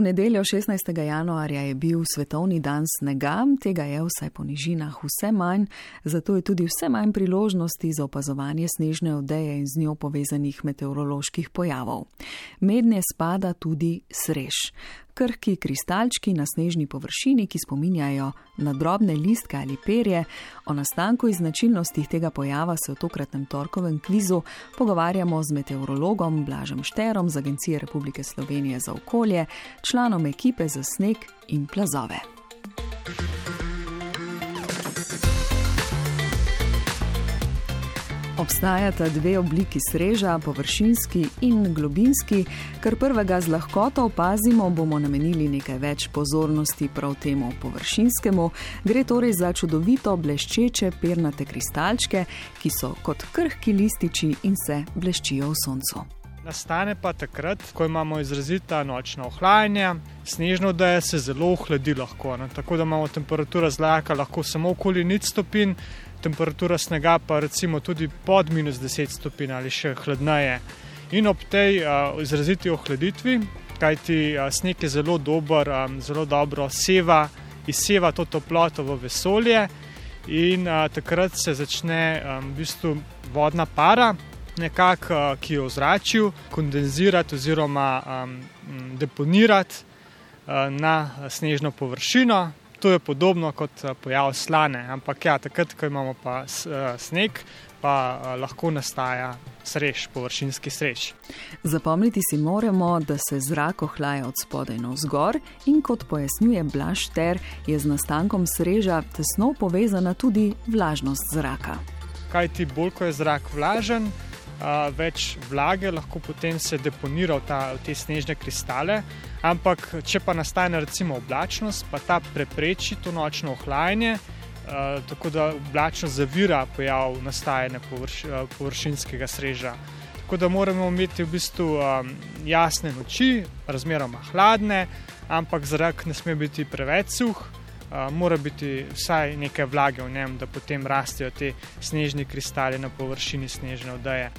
V nedeljo 16. januarja je bil svetovni dan snega, tega je vsaj po nižinah vse manj, zato je tudi vse manj priložnosti za opazovanje snežne odeje in z njo povezanih meteoroloških pojavov. Mednje spada tudi srež krhki kristalčki na snežni površini, ki spominjajo na drobne listke ali perje. O nastanku in značilnostih tega pojava se v tokratnem torkovem kvizu pogovarjamo z meteorologom Blažem Šterom z Agencije Republike Slovenije za okolje, članom ekipe za sneg in plazove. Obstajata dve obliki sreža, površinski in globinski. Kar prvega z lahkoto opazimo, bomo namenili nekaj več pozornosti prav temu površinskemu. Gre torej za čudovito bleščeče pernate kristalčke, ki so kot krhki lističi in se bleščijo v soncu. Nastane pa takrat, ko imamo izrazita nočna ohlajanja, snežno da je se zelo ohladi lahko, ne? tako da imamo temperatura zraka lahko samo okoli nič stopinj temperatura snega pa recimo tudi pod minus 10 stopinj ali še hladneje. In ob tej uh, izraziti ohladitvi, kajti uh, sneg je zelo dober, um, zelo dobro seva, izseva to toploto v vesolje in uh, takrat se začne um, v bistvu vodna para, nekako, uh, ki v zraku, kondenzirati oziroma um, deponirati uh, na snežno površino, To je podobno kot eh, pojav slane, ampak ja, takrat, ko imamo pa eh, sneg, pa eh, lahko nastaja srež, površinski srež. Zapomniti si moramo, da se zrak ohlaja od spodaj na vzgor in kot pojasnjuje Blašter, je z nastankom sreža tesno povezana tudi vlažnost zraka. Kaj ti bolj, ko je zrak vlažen, več vlage lahko potem se deponira v, ta, v te snežne kristale. Ampak, če pa nastane recimo oblačnost, pa ta prepreči to nočno ohlajanje, tako da oblačnost zavira pojav nastajanja površ, površinskega sreža. Tako da moramo imeti v bistvu jasne noči, razmeroma hladne, ampak zrak ne sme biti preveč suh. Uh, mora biti vsaj nekaj vlage v njem, da potem rastejo te snežni kristali na površini snežne odeje.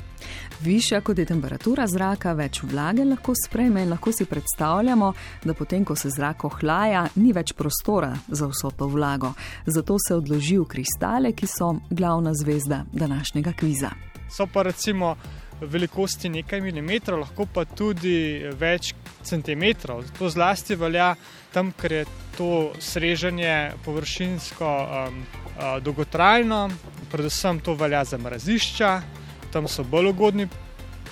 Višja kot je temperatura zraka, več vlage lahko sprejme in lahko si predstavljamo, da potem, ko se zrak ohlaja, ni več prostora za vso to vlago. Zato se odloži v kristale, ki so glavna zvezda današnjega kviza. So pa recimo velikosti nekaj milimetrov, lahko pa tudi več centimetrov. To zlasti velja tam, ker je to sreženje površinsko um, uh, dolgotrajno, predvsem to velja za mrazišča tam so bolj ugodni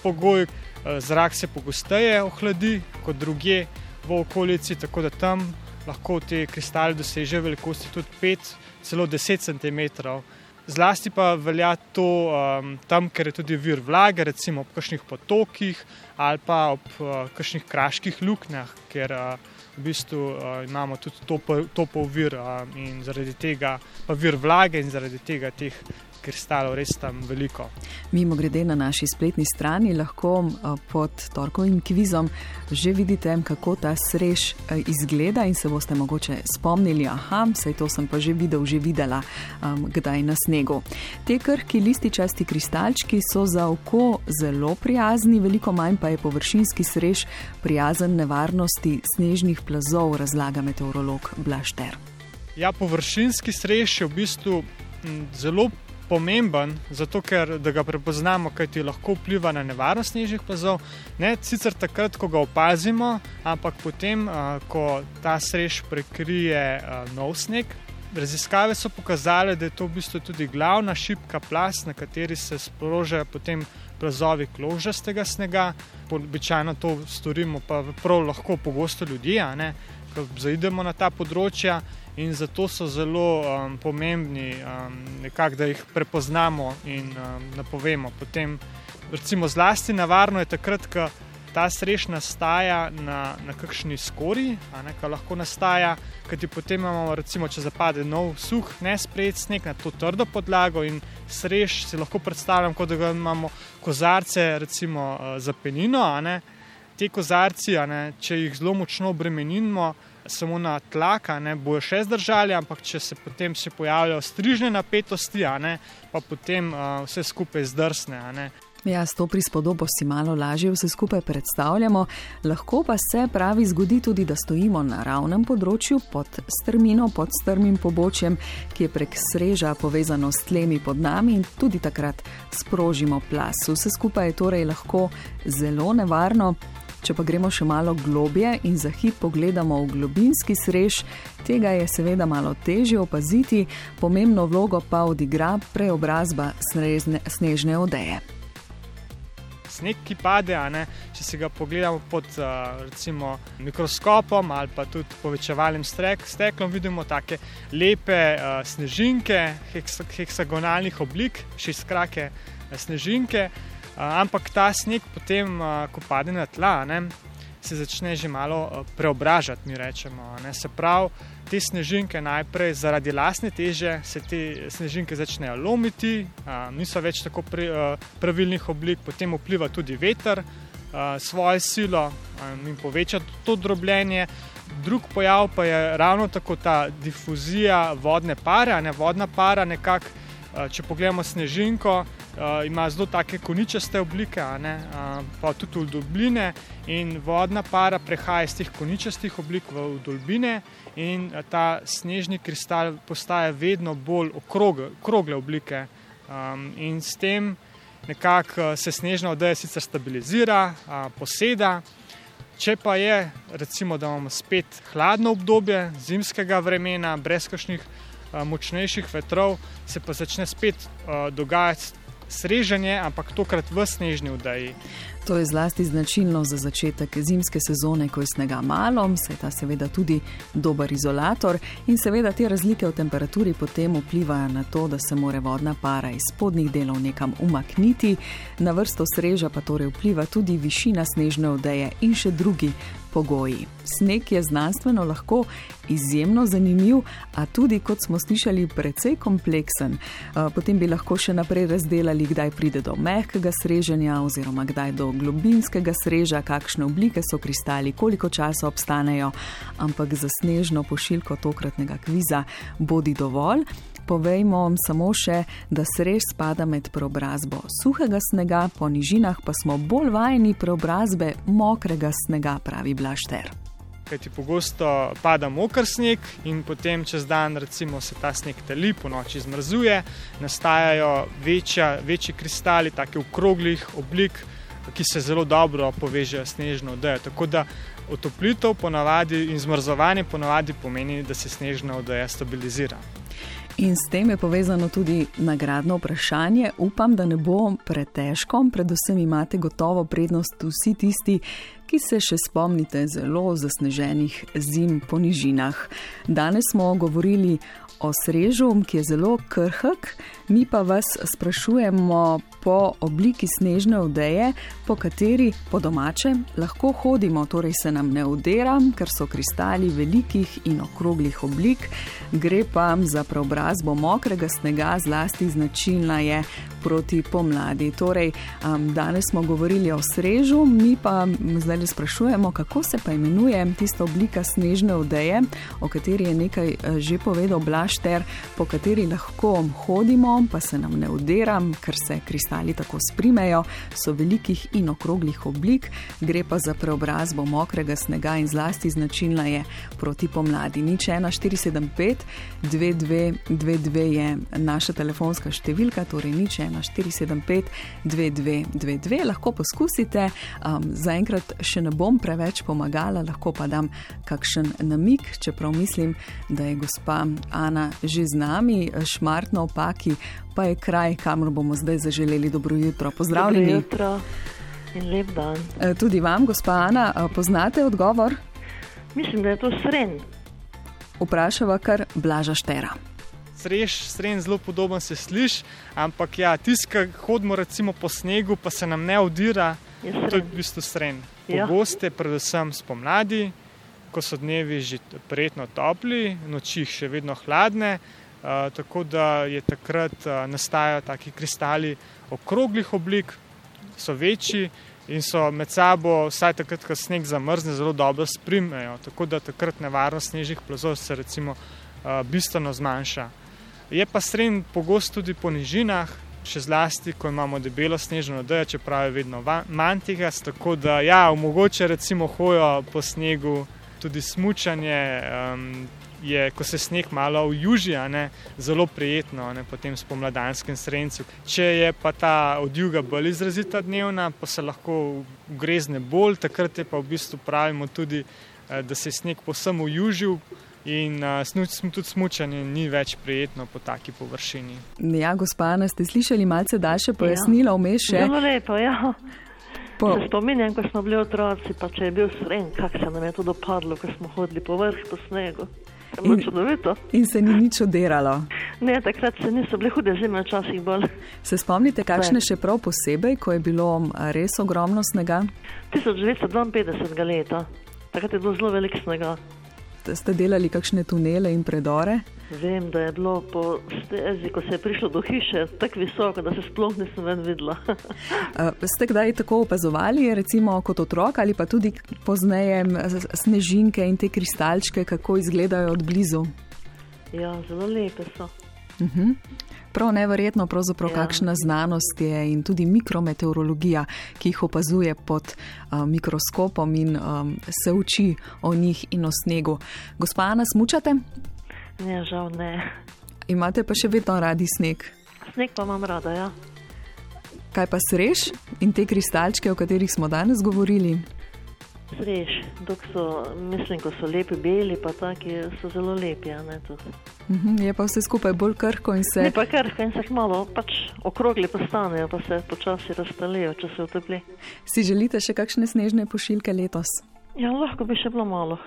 pogoji, eh, zrak se pogosteje ohladi kot druge v okolici, tako da tam lahko te kristale dosežejo velikosti tudi 5, celo 10 cm. Zlasti pa velja to um, tam, ker je tudi vir vlage, recimo ob kakšnih potokih ali pa ob uh, kakšnih kraških luknjah, ker uh, v bistvu uh, imamo tudi topov vir uh, in zaradi tega pa vir vlage in zaradi tega teh kristalov res tam veliko. Mimo grede na naši spletni strani lahko eh, pod torkovim kvizom že vidite, kako ta srež eh, izgleda in se boste mogoče spomnili, aha, sej to sem pa že videl, že videla, um, kdaj na snegu. Te krhki lističasti kristalčki so za oko zelo prijazni, veliko manj pa je površinski srež prijazen nevarnosti snežnih plazov, razlaga meteorolog Blašter. Ja, površinski srež je v bistvu zelo pomemben, zato ker ga prepoznamo, kaj ti lahko vpliva na nevarnost snežnih plazov. Ne sicer takrat, ko ga opazimo, ampak potem, ko ta srež prekrije nov sneg. Raziskave so pokazale, da je to v bistvu tudi glavna šipka plast, na kateri se sprožajo potem plazovi kložastega snega. Običajno to storimo, pa prav lahko pogosto ljudje, ko zaidemo na ta področja in zato so zelo um, pomembni, um, nekak, da jih prepoznamo in um, napovemo. Potem, recimo, zlasti navarno je takrat, ko ta sreš nastaja na, na kakšni skori, ne, ko lahko nastaja, kajti potem imamo, recimo, če zapade nov suh, nesprejet sneg na to trdo podlago in sreš si lahko predstavljam, kot da imamo kozarce, recimo, uh, za penino. Te kozarci, ne, če jih zelo močno obremenimo, samo na tlak, ne bojo še zdržali, ampak če se potem še pojavljajo strižne napetosti, ne, pa potem uh, vse skupaj zdrsne. Ja, s to prispodobo si malo lažje vse skupaj predstavljamo, lahko pa se pravi zgodi tudi, da stojimo na ravnem področju pod strmino, pod strmim pobočjem, ki je prek sreža povezano s tlemi pod nami in tudi takrat sprožimo plas. Vse skupaj je torej lahko zelo nevarno. Če pa gremo še malo globje in za hip pogledamo v globinski srež, tega je seveda malo težje opaziti, pomembno vlogo pa odigra preobrazba snežne odeje sneg, ki pade. Če si ga pogledamo pod recimo, mikroskopom ali pa tudi povečevalnim steklom, vidimo tako lepe snežinke, heks, heksagonalnih oblik, šestkrake snežinke. Ampak ta sneg, potem, ko pade na tla, ne, se začne že malo preobražati, mi rečemo. Ne. Se pravi, te snežinke najprej zaradi lastne teže se te snežinke začnejo lomiti, niso več tako pravilnih oblik, potem vpliva tudi veter svojo silo in poveča to drobljenje. Drug pojav pa je ravno tako ta difuzija vodne pare, ne vodna para, nekako, če pogledamo snežinko, uh, ima zelo take koničaste oblike, uh, pa tudi vdolbine. In vodna para prehaja iz teh koničastih oblik v vdolbine, in ta snežni kristal postaje vedno bolj okrogle, okrogle oblike. Um, in s tem nekako se snežna odeja sicer stabilizira, uh, poseda. Če pa je, recimo, da imamo spet hladno obdobje zimskega vremena, brez kakšnih močnejših vetrov, se pa začne spet dogajati sreženje, ampak tokrat v snežni vdaji. To je zlasti značilno za začetek zimske sezone, ko je snega malo, se ta seveda tudi dober izolator in seveda te razlike v temperaturi potem vplivajo na to, da se more vodna para iz spodnjih delov nekam umakniti. Na vrsto sreža pa torej vpliva tudi višina snežne odeje in še drugi pogoji. Sneg je znanstveno lahko izjemno zanimiv, a tudi, kot smo slišali, precej kompleksen. Potem bi lahko še naprej razdelali, kdaj pride do mehkega sreženja oziroma kdaj do globinskega sreža, kakšne oblike so kristali, koliko časa obstanejo, ampak za snežno pošiljko tokratnega kviza bodi dovolj. Povejmo samo še, da srež spada med preobrazbo suhega snega, po nižinah pa smo bolj vajeni preobrazbe mokrega snega, pravi Blašter. Kaj ti pogosto pada mokr sneg in potem čez dan recimo, se ta sneg teli, po noči zmrzuje, nastajajo večja, večji kristali, tako okroglih oblik, ki se zelo dobro povežejo s snežno odejo. Tako da otoplitev in zmrzovanje ponavadi pomeni, da se snežna odeja stabilizira. In s tem je povezano tudi nagradno vprašanje. Upam, da ne bo pretežko, predvsem imate gotovo prednost vsi tisti, ki se še spomnite zelo zasneženih zim po nižinah. Danes smo govorili o srežu, ki je zelo krhk, mi pa vas sprašujemo po obliki snežne odeje, po kateri po domače lahko hodimo, torej se nam ne udera, ker so kristali velikih in okroglih oblik, gre pa za preobrazbo mokrega snega, zlasti značilna je proti pomladi. Torej, um, danes smo govorili o srežu, mi pa zdaj sprašujemo, kako se pa imenuje tista oblika snežne odeje, o kateri je nekaj eh, že povedal Blašter, po kateri lahko hodimo, pa se nam ne udera, ker se kristali tako sprimejo, so velikih in okroglih oblik, gre pa za preobrazbo mokrega snega in zlasti značilna je proti pomladi. Nič 1475, 2222 je naša telefonska številka, torej nič 1475, 2222, lahko poskusite. Um, zaenkrat še ne bom preveč pomagala, lahko pa dam kakšen namik, čeprav mislim, da je gospa Ana že z nami, šmartno opaki, pa je kraj, kamor bomo zdaj zaželeli dobro jutro. Pozdravljeni. Dobro jutro in lep dan. E, tudi vam, gospa Ana, poznate odgovor? Mislim, da je to sren. Vprašava kar Blaža Štera sreš, sren zelo podoben se sliši, ampak ja, tiskaj hodimo recimo po snegu, pa se nam ne odira, to je v bistvu sren. Ja. Pogoste, predvsem spomladi, ko so dnevi že prijetno topli, noči še vedno hladne, tako da je takrat nastajajo taki kristali okroglih oblik, so večji. In so med sabo, vsaj takrat, ko sneg zamrzne, zelo dobro sprimejo, tako da takrat nevarnost snežnih plazov se recimo bistveno zmanjša. Je pa stren pogost tudi po nižinah, še zlasti, ko imamo debelo snežno odejo, čeprav je vedno manj tega. Tako da, ja, omogoče recimo hojo po snegu, tudi smučanje. Um, Je, ko se sneg malo ujuži, zelo prijetno, ne, potem spomladanskem srencu. Če je pa ta odjuga bolj izrazita dnevna, pa se lahko ugrezne bolj, takrat je pa v bistvu pravimo tudi, eh, da se je sneg posem ujužil, In uh, tudi smučanje ni več prijetno po taki površini. Ja, gospana, ste slišali malce daljše pojasnilo vmes? Ja. Zelo lepo, ja. Po... Se spominjam, ko smo bili otroci, pa če je bil sren, kako se nam je to dopadlo, ko smo hodili po vrh po snegu. In, in se ni nič odiralo. Ne, takrat se niso bile hude zime, včasih bolj. Se spomnite, kakšne še prav posebej, ko je bilo res ogromno snega? 1952 leta, takrat je bilo zelo velik snega ste delali kakšne tunele in predore? Vem, da je bilo po stezi, ko se je prišlo do hiše, tako visoko, da se sploh nisem več videla. ste kdaj tako opazovali, recimo kot otrok ali pa tudi pozneje snežinke in te kristalčke, kako izgledajo od blizu? Ja, zelo lepe so. Uh mhm. -huh. Prav neverjetno, pravzaprav, ja. kakšna znanost je in tudi mikrometeorologija, ki jih opazuje pod uh, mikroskopom in um, se uči o njih in o snegu. Gospa Ana, smučate? Ne, žal ne. Imate pa še vedno radi sneg? Sneg pa imam rada, ja. Kaj pa sreš in te kristalčke, o katerih smo danes govorili? Sreš, dok so, mislim, ko so lepi beli, pa taki so zelo lepi. Ne, mhm, je pa vse skupaj bolj krhko in se. Ne pa krhko in se malo pač okrogli postanejo, pa se počasi razstalijo, če se utepli. Si želite še kakšne snežne pošiljke letos? Ja, lahko bi še bilo malo.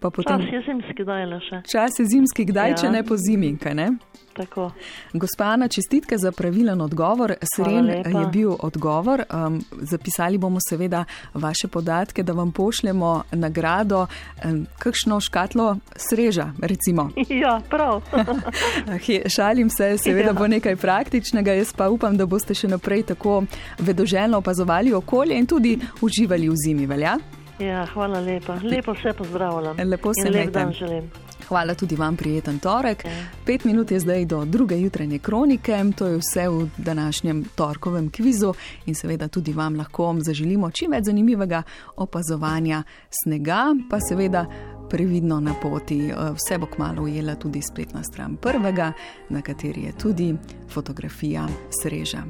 Potem... Čas je zimski, kdaj le še. Čas je zimski, kdaj, ja. če ne po zimi, kaj ne? Tako. Gospa Ana, čestitke za pravilen odgovor. Sren je bil odgovor. Um, zapisali bomo seveda vaše podatke, da vam pošljemo nagrado, um, kakšno škatlo sreža, recimo. Ja, prav. Šalim se, seveda ja. bo nekaj praktičnega. Jaz pa upam, da boste še naprej tako vedoželjno opazovali okolje in tudi uživali v zimi, velja? Ja, hvala lepa. Lepo vse pozdravljam. Lepo se lep dan želim. Hvala tudi vam, prijeten torek. Ja. Pet minut je zdaj do druge jutranje kronike, to je vse v današnjem torkovem kvizu in seveda tudi vam lahko zaželimo čim več zanimivega opazovanja snega, pa seveda previdno na poti. Vse bo kmalo ujela tudi spletna stran prvega, na kateri je tudi fotografija sreža.